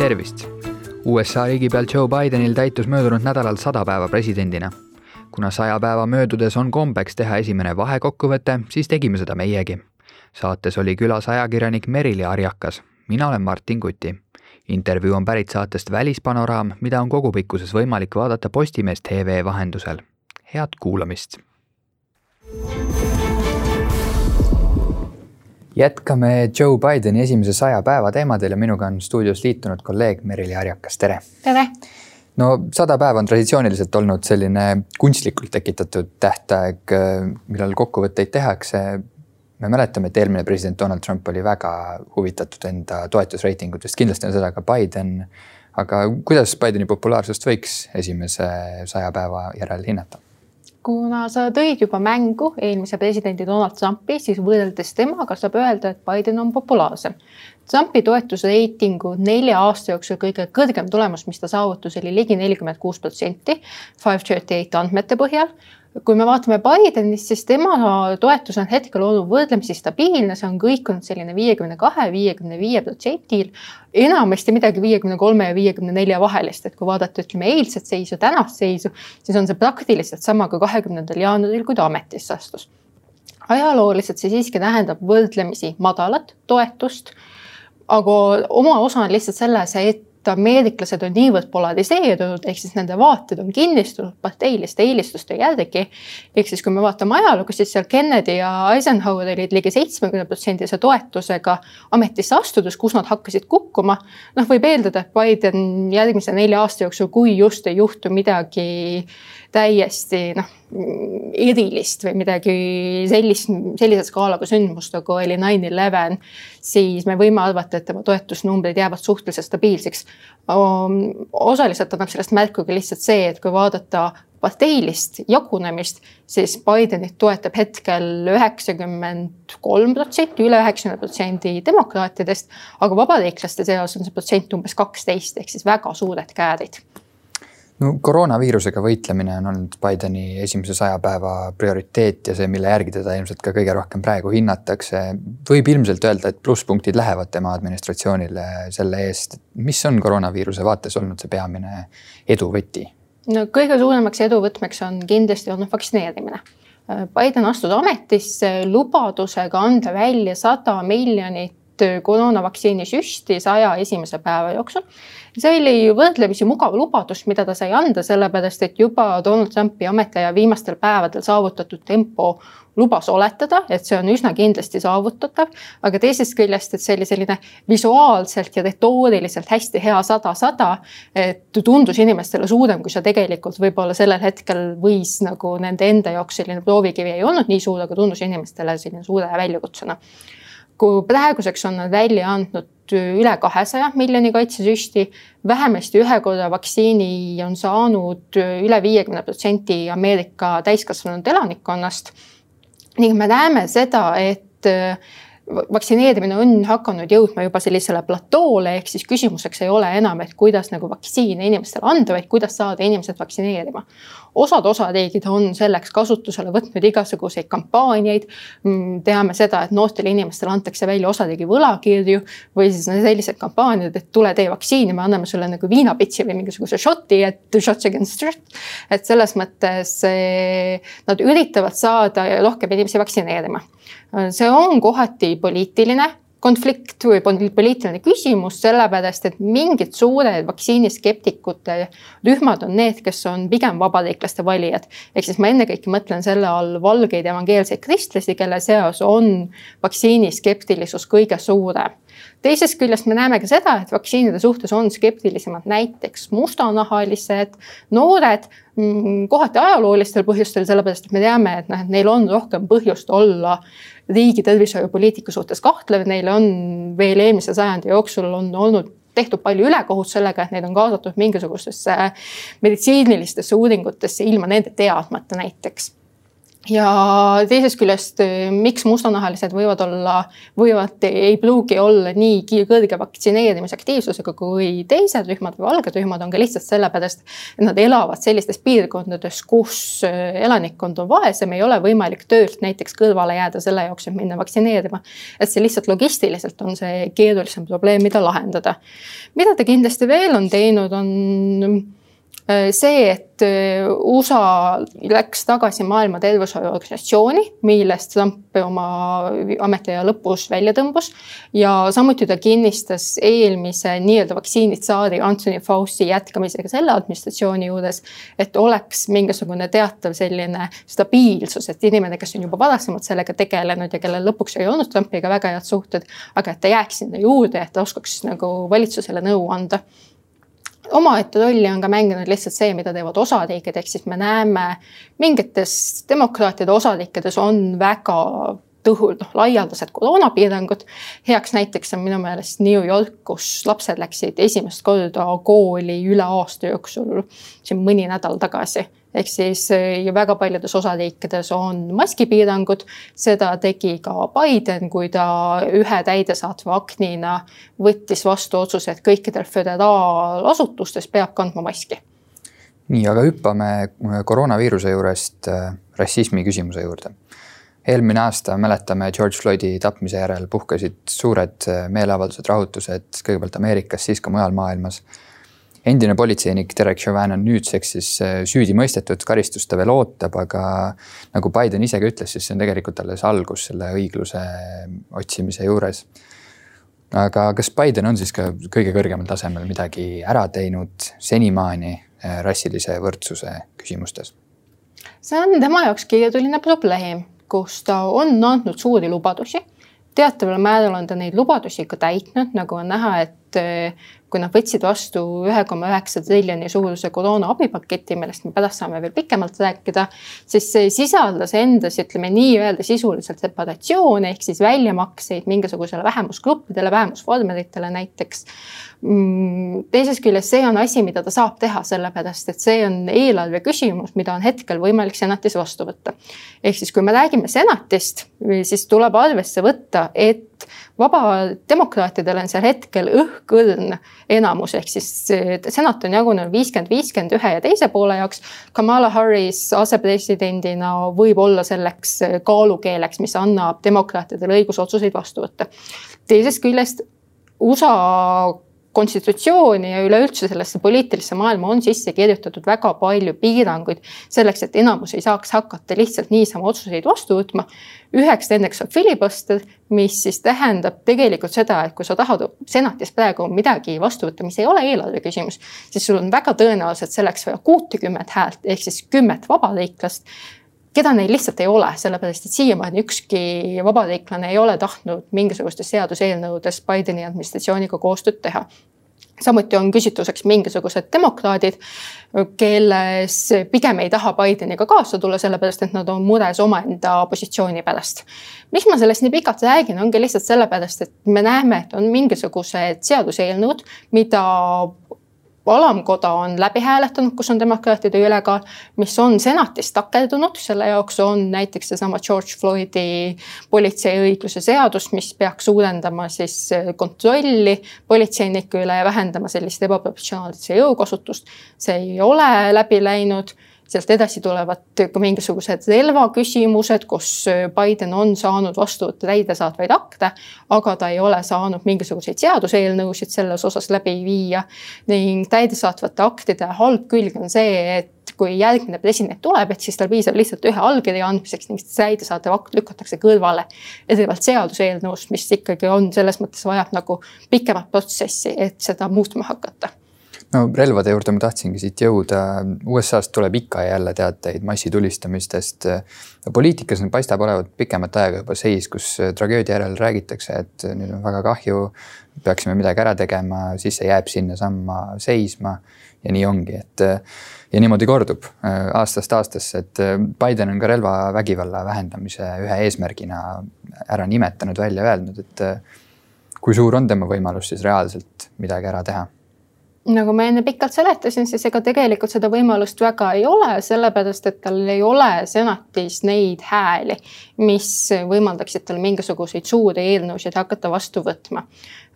tervist! USA riigipea Joe Bidenil täitus möödunud nädalal sada päeva presidendina. kuna saja päeva möödudes on kombeks teha esimene vahekokkuvõte, siis tegime seda meiegi. saates oli külas ajakirjanik Merili Arjakas, mina olen Martin Kuti. intervjuu on pärit saatest Välispanoraam, mida on kogupikkuses võimalik vaadata Postimees tv vahendusel. head kuulamist! Jätkame Joe Bideni esimese saja päeva teemadel ja minuga on stuudios liitunud kolleeg Merili Harjakas, tere. tere. no sada päeva on traditsiooniliselt olnud selline kunstlikult tekitatud tähtaeg, millal kokkuvõtteid tehakse. me mäletame, et eelmine president Donald Trump oli väga huvitatud enda toetusreitingutest, kindlasti on seda ka Biden. aga kuidas Bideni populaarsust võiks esimese saja päeva järel hinnata? Kuna sa tõid juba mängu eelmise presidendi Donald Trumpi, siis võrreldes temaga saab öelda, et Biden on populaarsem. Trumpi toetusreitingu nelja aasta jooksul kõige kõrgem tulemus, mis ta saavutas, oli ligi nelikümmend kuus protsenti Five thirty eight andmete põhjal kui me vaatame Bidenist, siis tema toetus on hetkel olnud võrdlemisi stabiilne, see on kõikunud selline viiekümne kahe, viiekümne viie protsendil. enamasti midagi viiekümne kolme ja viiekümne nelja vahelist, et kui vaadata, ütleme eilset seisu, tänast seisu, siis on see praktiliselt sama kui kahekümnendal jaanuaril, kui ta ametisse astus. ajalooliselt see siiski tähendab võrdlemisi madalat toetust aga oma osa on lihtsalt selles, et ameeriklased on niivõrd polariseerunud, ehk siis nende vaated on kinnistunud parteiliste eelistuste järgi. ehk siis, kui me vaatame ajalugu, siis seal Kennedy ja Eisenhower olid ligi seitsmekümne protsendise toetusega ametisse astudes, kus nad hakkasid kukkuma. noh, võib eeldada, et Biden järgmise nelja aasta jooksul, kui just ei juhtu midagi täiesti noh, erilist või midagi sellist, sellise skaalaga sündmust, nagu oli nine eleven, siis me võime arvata, et tema toetusnumbrid jäävad suhteliselt stabiilseks. osaliselt annab sellest märku ka lihtsalt see, et kui vaadata parteilist jagunemist, siis Bidenit toetab hetkel üheksakümmend kolm protsenti, üle üheksakümne protsendi demokraatidest, aga vabariiklaste seas on see protsent umbes kaksteist ehk siis väga suured käärid no koroonaviirusega võitlemine on olnud Bideni esimese saja päeva prioriteet ja see, mille järgi teda ilmselt ka kõige rohkem praegu hinnatakse. võib ilmselt öelda, et plusspunktid lähevad tema administratsioonile selle eest. mis on koroonaviiruse vaates olnud see peamine eduvõti? no kõige suuremaks eduvõtmeks on kindlasti olnud vaktsineerimine. Biden astus ametisse lubadusega anda välja sada miljonit koroonavaktsiini süsti saja esimese päeva jooksul. See oli võrdlemisi mugav lubadus, mida ta sai anda, sellepärast et juba Donald Trumpi ametiaja viimastel päevadel saavutatud tempo lubas oletada, et see on üsna kindlasti saavutatav, aga teisest küljest, et see oli selline visuaalselt ja retooriliselt hästi hea sada-sada, et tundus inimestele suurem, kui see tegelikult võib-olla sellel hetkel võis nagu nende enda jaoks selline proovikivi ei olnud nii suur, aga tundus inimestele selline suure väljakutsena kui praeguseks on nad välja andnud üle kahesaja miljoni kaitsesüsti, vähemasti ühe korra vaktsiini on saanud üle viiekümne protsendi Ameerika täiskasvanud elanikkonnast. ning me näeme seda, et vaktsineerimine on hakanud jõudma juba sellisele platoole, ehk siis küsimuseks ei ole enam, et kuidas nagu vaktsiine inimestele anda, vaid kuidas saada inimesed vaktsineerima. osad osariigid on selleks kasutusele võtnud igasuguseid kampaaniaid. Mm, teame seda, et noortele inimestele antakse välja osariigi võlakirju või siis sellised kampaaniad, et tule tee vaktsiini, me anname sulle nagu viinapitsi või mingisuguse šoti, et shots against shot. et selles mõttes eh, nad üritavad saada rohkem inimesi vaktsineerima see on kohati poliitiline konflikt või poliitiline küsimus, sellepärast et mingid suured vaktsiiniskeptikute rühmad on need, kes on pigem vabariiklaste valijad. ehk siis ma ennekõike mõtlen selle all valgeid evangeelseid kristlasi, kelle seas on vaktsiiniskeptilisus kõige suurem teisest küljest me näeme ka seda, et vaktsiinide suhtes on skeptilisemad näiteks mustanahalised, noored, mm, kohati ajaloolistel põhjustel, sellepärast et me teame, et noh, et neil on rohkem põhjust olla riigi tervishoiupoliitika suhtes kahtlev, neil on veel eelmise sajandi jooksul on olnud tehtud palju ülekohut sellega, et neid on kaasatud mingisugustesse meditsiinilistesse uuringutesse ilma nende teadmata näiteks ja teisest küljest, miks mustanahalised võivad olla, võivad, ei pruugi olla nii kõrge vaktsineerimisaktiivsusega kui teised rühmad või valged rühmad on ka lihtsalt sellepärast, et nad elavad sellistes piirkondades, kus elanikkond on vaesem, ei ole võimalik töölt näiteks kõrvale jääda selle jaoks, et minna vaktsineerima. et see lihtsalt logistiliselt on see keerulisem probleem, mida lahendada. mida ta kindlasti veel on teinud, on see, et äh, USA läks tagasi Maailma Terviseorganisatsiooni, millest Trump oma ametiaja lõpus välja tõmbus ja samuti ta kinnistas eelmise nii-öelda vaktsiinitsaari Anthony Fauci jätkamisega selle administratsiooni juures, et oleks mingisugune teatav selline stabiilsus, et inimene, kes on juba varasemalt sellega tegelenud ja kellel lõpuks ei olnud Trumpiga väga head suhted, aga et ta jääks sinna juurde, et ta oskaks nagu valitsusele nõu anda omaette rolli on ka mänginud lihtsalt see, mida teevad osariigid, ehk siis me näeme mingites demokraatide osariikides on väga tõhul, noh, laialdased koroonapiirangud. heaks näiteks on minu meelest New York, kus lapsed läksid esimest korda kooli üle aasta jooksul siin mõni nädal tagasi ehk siis eh, ju väga paljudes osariikides on maskipiirangud, seda tegi ka Biden, kui ta ühe täidesaatva aknina võttis vastu otsuse, et kõikidel föderaalasutustes peab kandma maski. nii, aga hüppame koroonaviiruse juurest äh, rassismi küsimuse juurde. Eelmine aasta mäletame George Floydi tapmise järel puhkesid suured äh, meeleavaldused, rahutused kõigepealt Ameerikas, siis ka mujal maailmas endine politseinik Derek Chauvin on nüüdseks siis äh, süüdi mõistetud, karistust ta veel ootab, aga nagu Biden ise ka ütles, siis see on tegelikult alles algus selle õigluse otsimise juures. aga kas Biden on siis ka kõige kõrgemal tasemel midagi ära teinud senimaani äh, rassilise võrdsuse küsimustes? see on tema jaoks keeruline probleem, kus ta on andnud suuri lubadusi. Teataval määral on ta neid lubadusi ka täitnud, nagu on näha, et äh, kui nad võtsid vastu ühe koma üheksa triljoni suuruse koroona abipaketi, millest me pärast saame veel pikemalt rääkida, siis see sisaldas endas, ütleme nii-öelda sisuliselt separatsioone ehk siis väljamakseid mingisugusele vähemusgruppidele, vähemusvormelitele näiteks. Mm, teisest küljest see on asi, mida ta saab teha, sellepärast et see on eelarve küsimus, mida on hetkel võimalik senatis vastu võtta. ehk siis, kui me räägime senatist, siis tuleb arvesse võtta, et vabademokraatidel on seal hetkel õhkõrn enamus, ehk siis senat on jagunenud viiskümmend, viiskümmend ühe ja teise poole jaoks. Kamala Harris asepresidendina võib olla selleks kaalukeeleks, mis annab demokraatidele õiguse otsuseid vastu võtta. teisest küljest USA konstitutsiooni ja üleüldse sellesse poliitilisse maailma on sisse kirjutatud väga palju piiranguid selleks, et enamus ei saaks hakata lihtsalt niisama otsuseid vastu võtma. üheks nendeks on filibuster, mis siis tähendab tegelikult seda, et kui sa tahad senatis praegu midagi vastu võtta, mis ei ole eelarve küsimus, siis sul on väga tõenäoliselt selleks vaja kuutekümmet häält ehk siis kümmet vabariiklast keda neil lihtsalt ei ole, sellepärast et siiamaani ükski vabariiklane ei ole tahtnud mingisugustes seaduseelnõudes Bideni administratsiooniga koostööd teha samuti on küsitluseks mingisugused demokraadid, kelles pigem ei taha Bideniga kaasa tulla, sellepärast et nad on mures omaenda positsiooni pärast. miks ma sellest nii pikalt räägin, ongi lihtsalt sellepärast, et me näeme, et on mingisugused seaduseelnõud, mida alamkoda on läbi hääletanud, kus on demokraatide ülekaal, mis on senatis takerdunud, selle jaoks on näiteks seesama George Floydi politseiõigluse seadus, mis peaks suurendama siis kontrolli politseinike üle ja vähendama sellist ebaproportsionaalset jõukasutust. see ei ole läbi läinud sealt edasi tulevad ka mingisugused relvaküsimused, kus Biden on saanud vastu võtta täidesaatvaid akte, aga ta ei ole saanud mingisuguseid seaduseelnõusid selles osas läbi viia. ning täidesaatvate aktide halb külg on see, et kui järgmine president tuleb, et siis tal piisab lihtsalt ühe allkirja andmiseks ning täidesaatev akt lükatakse kõrvale. erinevalt seaduseelnõust, mis ikkagi on selles mõttes vajab nagu pikemat protsessi, et seda muutma hakata no relvade juurde ma tahtsingi siit jõuda. USA-st tuleb ikka ja jälle teateid massitulistamistest. poliitikas paistab olevat pikemat aega juba seis, kus tragöödia järel räägitakse, et nüüd on väga kahju, peaksime midagi ära tegema, siis see jääb sinnasamma seisma ja nii ongi, et ja niimoodi kordub aastast aastasse, et Biden on ka relvavägivalla vähendamise ühe eesmärgina ära nimetanud, välja öelnud, et kui suur on tema võimalus siis reaalselt midagi ära teha nagu ma enne pikalt seletasin, siis ega tegelikult seda võimalust väga ei ole, sellepärast et tal ei ole senatis neid hääli, mis võimaldaksid tal mingisuguseid suuri eelnõusid hakata vastu võtma.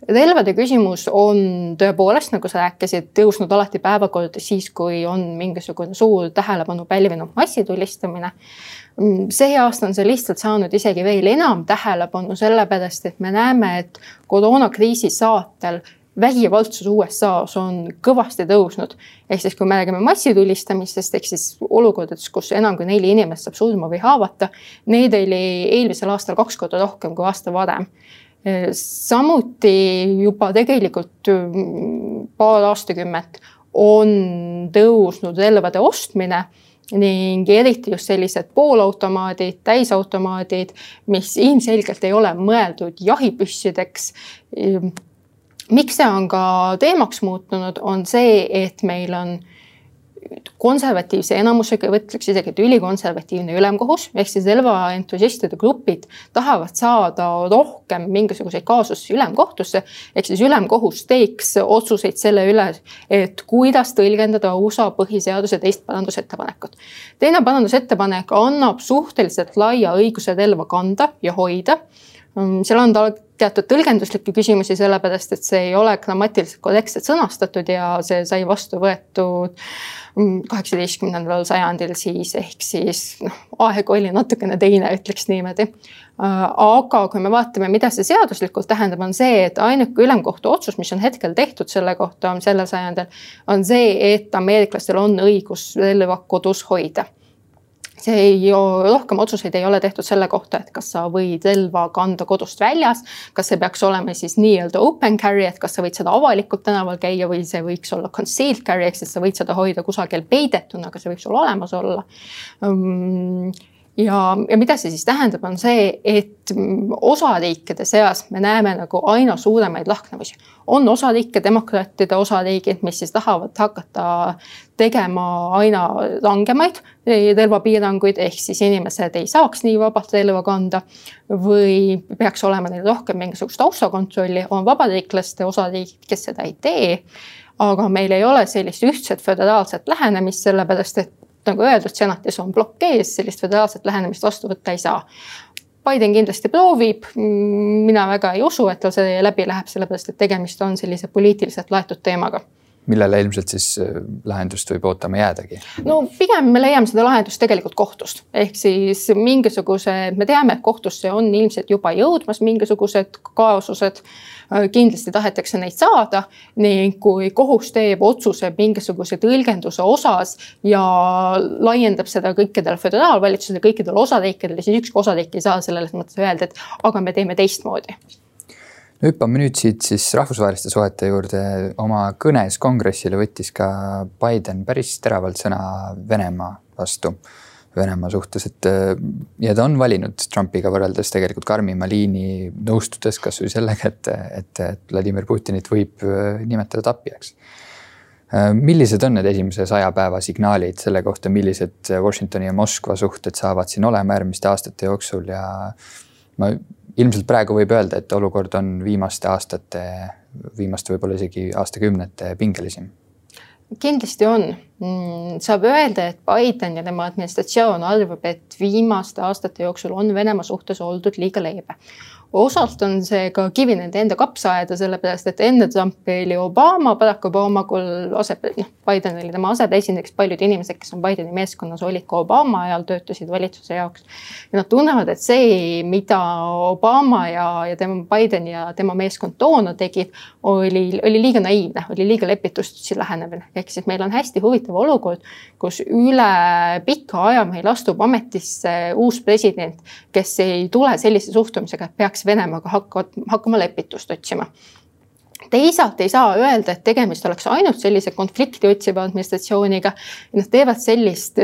relvade küsimus on tõepoolest, nagu sa rääkisid, tõusnud alati päevakorda siis, kui on mingisugune suur tähelepanu pälvinud massitulistamine see aasta on see lihtsalt saanud isegi veel enam tähelepanu, sellepärast et me näeme, et koroonakriisi saatel vägivaldsus USA-s on kõvasti tõusnud. ehk siis, kui me räägime massitulistamistest, ehk siis olukordades, kus enam kui neli inimest saab surma või haavata, neid oli eelmisel aastal kaks korda rohkem kui aasta varem. samuti juba tegelikult mm, paar aastakümmet on tõusnud relvade ostmine ning eriti just sellised poolautomaadid, täisautomaadid, mis ilmselgelt ei ole mõeldud jahipüssideks miks see on ka teemaks muutunud, on see, et meil on konservatiivse enamusega, ütleks isegi, et ülikonservatiivne ülemkohus ehk siis relvaentusiastide grupid tahavad saada rohkem mingisuguseid kaasusi ülemkohtusse. ehk siis ülemkohus teeks otsuseid selle üle, et kuidas tõlgendada USA põhiseaduse teist parandusettepanekut. teine parandusettepanek annab suhteliselt laia õiguse relva kanda ja hoida seal on teatud tõlgenduslikke küsimusi, sellepärast et see ei ole grammatiliselt korrektselt sõnastatud ja see sai vastu võetud mm, kaheksateistkümnendal sajandil siis ehk siis noh, aeg oli natukene teine, ütleks niimoodi. Äh, aga kui me vaatame, mida see seaduslikult tähendab, on see, et ainuke ülemkohtu otsus, mis on hetkel tehtud selle kohta, on sellel sajandil, on see, et ameeriklastel on õigus relva kodus hoida see ei, rohkem otsuseid ei ole tehtud selle kohta, et kas sa võid relva kanda kodust väljas, kas see peaks olema siis nii-öelda open carry, et kas sa võid seda avalikult tänaval käia või see võiks olla concealed carry ehk siis sa võid seda hoida kusagil peidetuna, aga see võiks sul olemas olla. Um, ja, ja mida see siis tähendab, on see, et osariikide seas me näeme nagu aina suuremaid lahknevusi. on osariike, demokraatide osariigid, mis siis tahavad hakata tegema aina rangemaid relvapiiranguid, ehk siis inimesed ei saaks nii vabalt relva kanda. või peaks olema neil rohkem mingisugust taustakontrolli, on vabariiklaste osariigid, kes seda ei tee aga meil ei ole sellist ühtset föderaalset lähenemist, sellepärast et nagu öeldud, senatis on plokk ees, sellist föderaalset lähenemist vastu võtta ei saa. Biden kindlasti proovib, mina väga ei usu, et tal see läbi läheb, sellepärast et tegemist on sellise poliitiliselt laetud teemaga millele ilmselt siis äh, lahendust võib ootama jäädagi? no pigem me leiame seda lahendust tegelikult kohtust, ehk siis mingisuguse, me teame, et kohtusse on ilmselt juba jõudmas mingisugused kaasused. Äh, kindlasti tahetakse neid saada ning kui kohus teeb otsuse mingisuguse tõlgenduse osas ja laiendab seda kõikidele föderaalvalitsusele, kõikidele osariikidele, siis ükski osariik ei saa selles mõttes öelda, et aga me teeme teistmoodi hüppame nüüd siit siis rahvusvaheliste suhete juurde. oma kõnes kongressile võttis ka Biden päris teravalt sõna Venemaa vastu, Venemaa suhtes, et ja ta on valinud Trumpiga võrreldes tegelikult karmima liini, nõustudes kasvõi sellega, et, et, et Vladimir Putinit võib nimetada tapjaks. millised on need esimese saja päeva signaalid selle kohta, millised Washingtoni ja Moskva suhted saavad siin olema järgmiste aastate jooksul ja ma ilmselt praegu võib öelda, et olukord on viimaste aastate, viimaste võib-olla isegi aastakümnete pingelisim kindlasti on. Mm, saab öelda, et Biden ja tema administratsioon arvab, et viimaste aastate jooksul on Venemaa suhtes oldud liiga leebe osalt on see ka kivi nende enda kapsaaeda, sellepärast et enne Trumpi oli Obama, Barack Obama küll ase, noh, Biden oli tema asepresidendiks, paljud inimesed, kes on Bideni meeskonnas, olid ka Obama ajal, töötasid valitsuse jaoks. ja nad tunnevad, et see, mida Obama ja, ja tema Biden ja tema meeskond toona tegid, oli, oli liiga naiivne, oli liiga lepitustsi lähenemine. ehk siis meil on hästi huvitav olukord, kus üle pika aja meil astub ametisse uus president, kes ei tule sellise suhtumisega, et peaks Venemaaga hakkavad, hakkama lepitust otsima teisalt ei saa öelda, et tegemist oleks ainult sellise konflikti otsiva administratsiooniga. Nad teevad sellist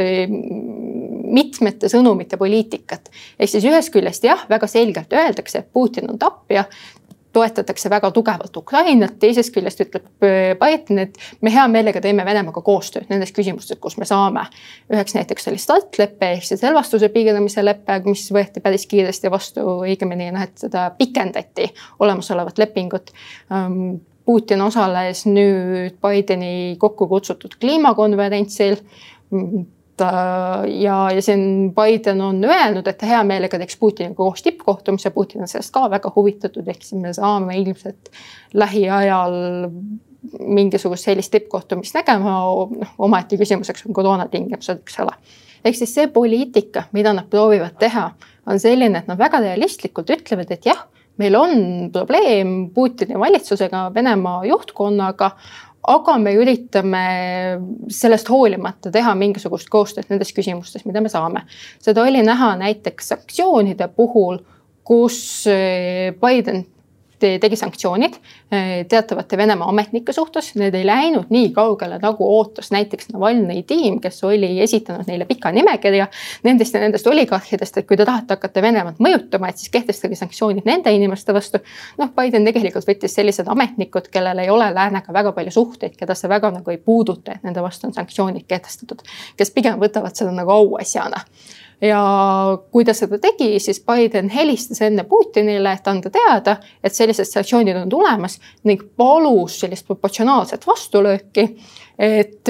mitmete sõnumite poliitikat. ehk siis ühest küljest jah, väga selgelt öeldakse, et Putin on tapja toetatakse väga tugevalt Ukrainat, teisest küljest ütleb äh, Biden, et me hea meelega teeme Venemaaga koostööd nendes küsimustes, kus me saame. üheks näiteks oli startlepe ehk siis relvastuse piiramise lepe, mis võeti päris kiiresti vastu, õigemini noh, et seda pikendati olemasolevat lepingut. Ähm, Putin osales nüüd Bideni kokku kutsutud kliimakonverentsil ja, ja siin Biden on öelnud, et ta hea meelega teeks Putiniga koos tippkohtumise, Putin on sellest ka väga huvitatud, ehk siis me saame ilmselt lähiajal mingisugust sellist tippkohtumist nägema, noh omaette küsimuseks on koroonatingimused, eks ole. ehk siis see poliitika, mida nad proovivad teha, on selline, et nad väga realistlikult ütlevad, et jah, meil on probleem Putini valitsusega, Venemaa juhtkonnaga, aga me üritame sellest hoolimata teha mingisugust koostööd nendes küsimustes, mida me saame. seda oli näha näiteks sanktsioonide puhul, kus Biden tegi sanktsioonid eh, teatavate Venemaa ametnike suhtes, need ei läinud nii kaugele, nagu ootas näiteks Navalnõi tiim, kes oli esitanud neile pika nimekirja. Nendest ja nendest oligarhidest, et kui te tahate hakata Venemaad mõjutama, et siis kehtestage sanktsioonid nende inimeste vastu. noh, Biden tegelikult võttis sellised ametnikud, kellel ei ole läänega väga palju suhteid, keda see väga nagu ei puuduta, et nende vastu on sanktsioonid kehtestatud, kes pigem võtavad seda nagu auasjana ja kui ta seda tegi, siis Biden helistas enne Putinile, et anda teada, et sellised sanktsioonid on tulemas ning palus sellist proportsionaalset vastulööki. et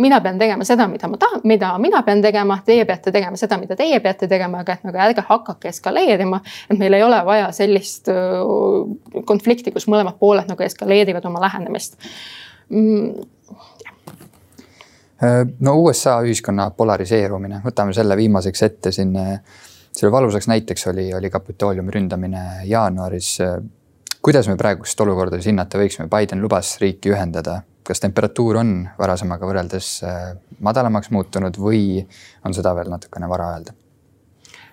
mina pean tegema seda, mida ma tahan, mida mina pean tegema, teie peate tegema seda, mida teie peate tegema, aga et nagu ärge hakake eskaleerima. et meil ei ole vaja sellist konflikti, kus mõlemad pooled nagu eskaleerivad oma lähenemist mm, no USA ühiskonna polariseerumine, võtame selle viimaseks ette siin. Äh, selle valusaks näiteks oli, oli Kapitooliumi ründamine jaanuaris. Äh, kuidas me praegust olukorda siis hinnata võiksime, Biden lubas riiki ühendada, kas temperatuur on varasemaga võrreldes madalamaks muutunud või on seda veel natukene vara öelda?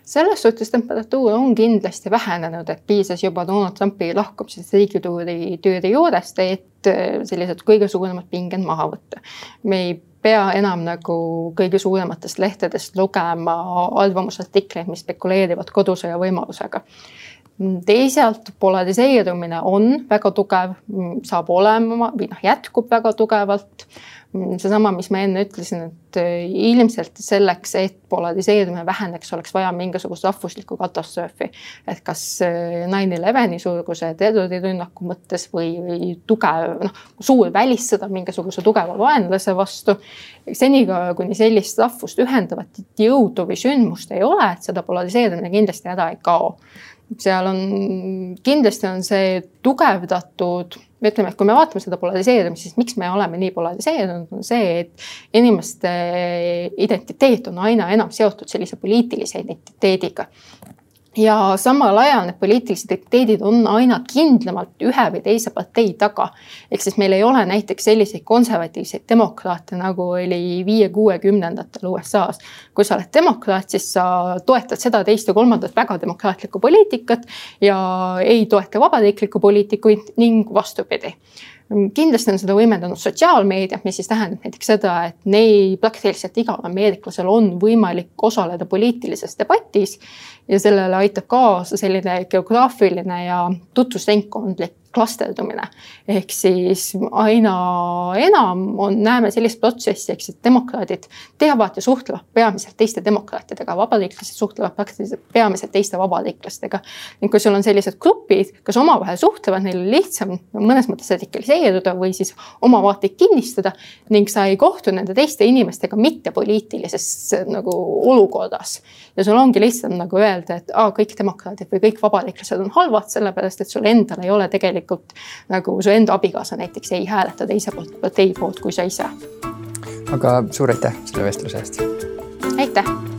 selles suhtes temperatuur on kindlasti vähenenud, et piisas juba Donald Trumpi lahkumisest riigitüüri, tüüri juurest, et sellised kõige suuremad pinged maha võtta. me ei pea enam nagu kõige suurematest lehtedest lugema arvamusartikleid, mis spekuleerivad kodusõja võimalusega. Teisalt polariseerumine on väga tugev, saab olema või noh, jätkub väga tugevalt seesama, mis ma enne ütlesin, et äh, ilmselt selleks, et polariseerumine väheneks, oleks vaja mingisugust rahvuslikku katastroofi. et kas äh, nine eleveni suuruse terrorirünnaku mõttes või, või tugev, noh, suur välissõda mingisuguse tugeva vaenlase vastu. senikaua, kuni sellist rahvust ühendavat jõudu või sündmust ei ole, et seda polariseerimine kindlasti ära ei kao seal on, kindlasti on see tugevdatud, ütleme, et kui me vaatame seda polariseerimist, siis miks me oleme nii polariseerunud, on see, et inimeste identiteet on aina enam seotud sellise poliitilise identiteediga ja samal ajal need poliitilised identiteedid on aina kindlamalt ühe või teise partei taga. ehk siis meil ei ole näiteks selliseid konservatiivseid demokraate, nagu oli viie-kuuekümnendatel USA-s. kui sa oled demokraat, siis sa toetad seda, teist ja kolmandat väga demokraatlikku poliitikat ja ei toeta vabariiklikku poliitikuid ning vastupidi kindlasti on seda võimendanud sotsiaalmeedia, mis siis tähendab näiteks seda, et neil praktiliselt igal ameeriklasel on võimalik osaleda poliitilises debatis ja sellele aitab kaasa selline geograafiline ja tutvusringkondlik klasterdumine. ehk siis aina enam on, näeme sellist protsessi, eks, et demokraadid teavad ja suhtlevad peamiselt teiste demokraatidega, vabariiklased suhtlevad praktiliselt peamiselt teiste vabariiklastega. ning kui sul on sellised grupid, kes omavahel suhtlevad, neil on lihtsam mõnes mõttes radikaliseeruda või siis oma vaateid kinnistada ning sa ei kohtu nende teiste inimestega mittepoliitilises nagu olukorras. ja sul ongi lihtsam nagu öelda, et aa, kõik demokraadid või kõik vabariiklased on halvad, sellepärast et sul endal ei ole tegelikult tegelikult nagu su enda abikaasa näiteks ei hääleta teise poolt, partei poolt kui sa ise. aga suur aitäh selle vestluse eest. aitäh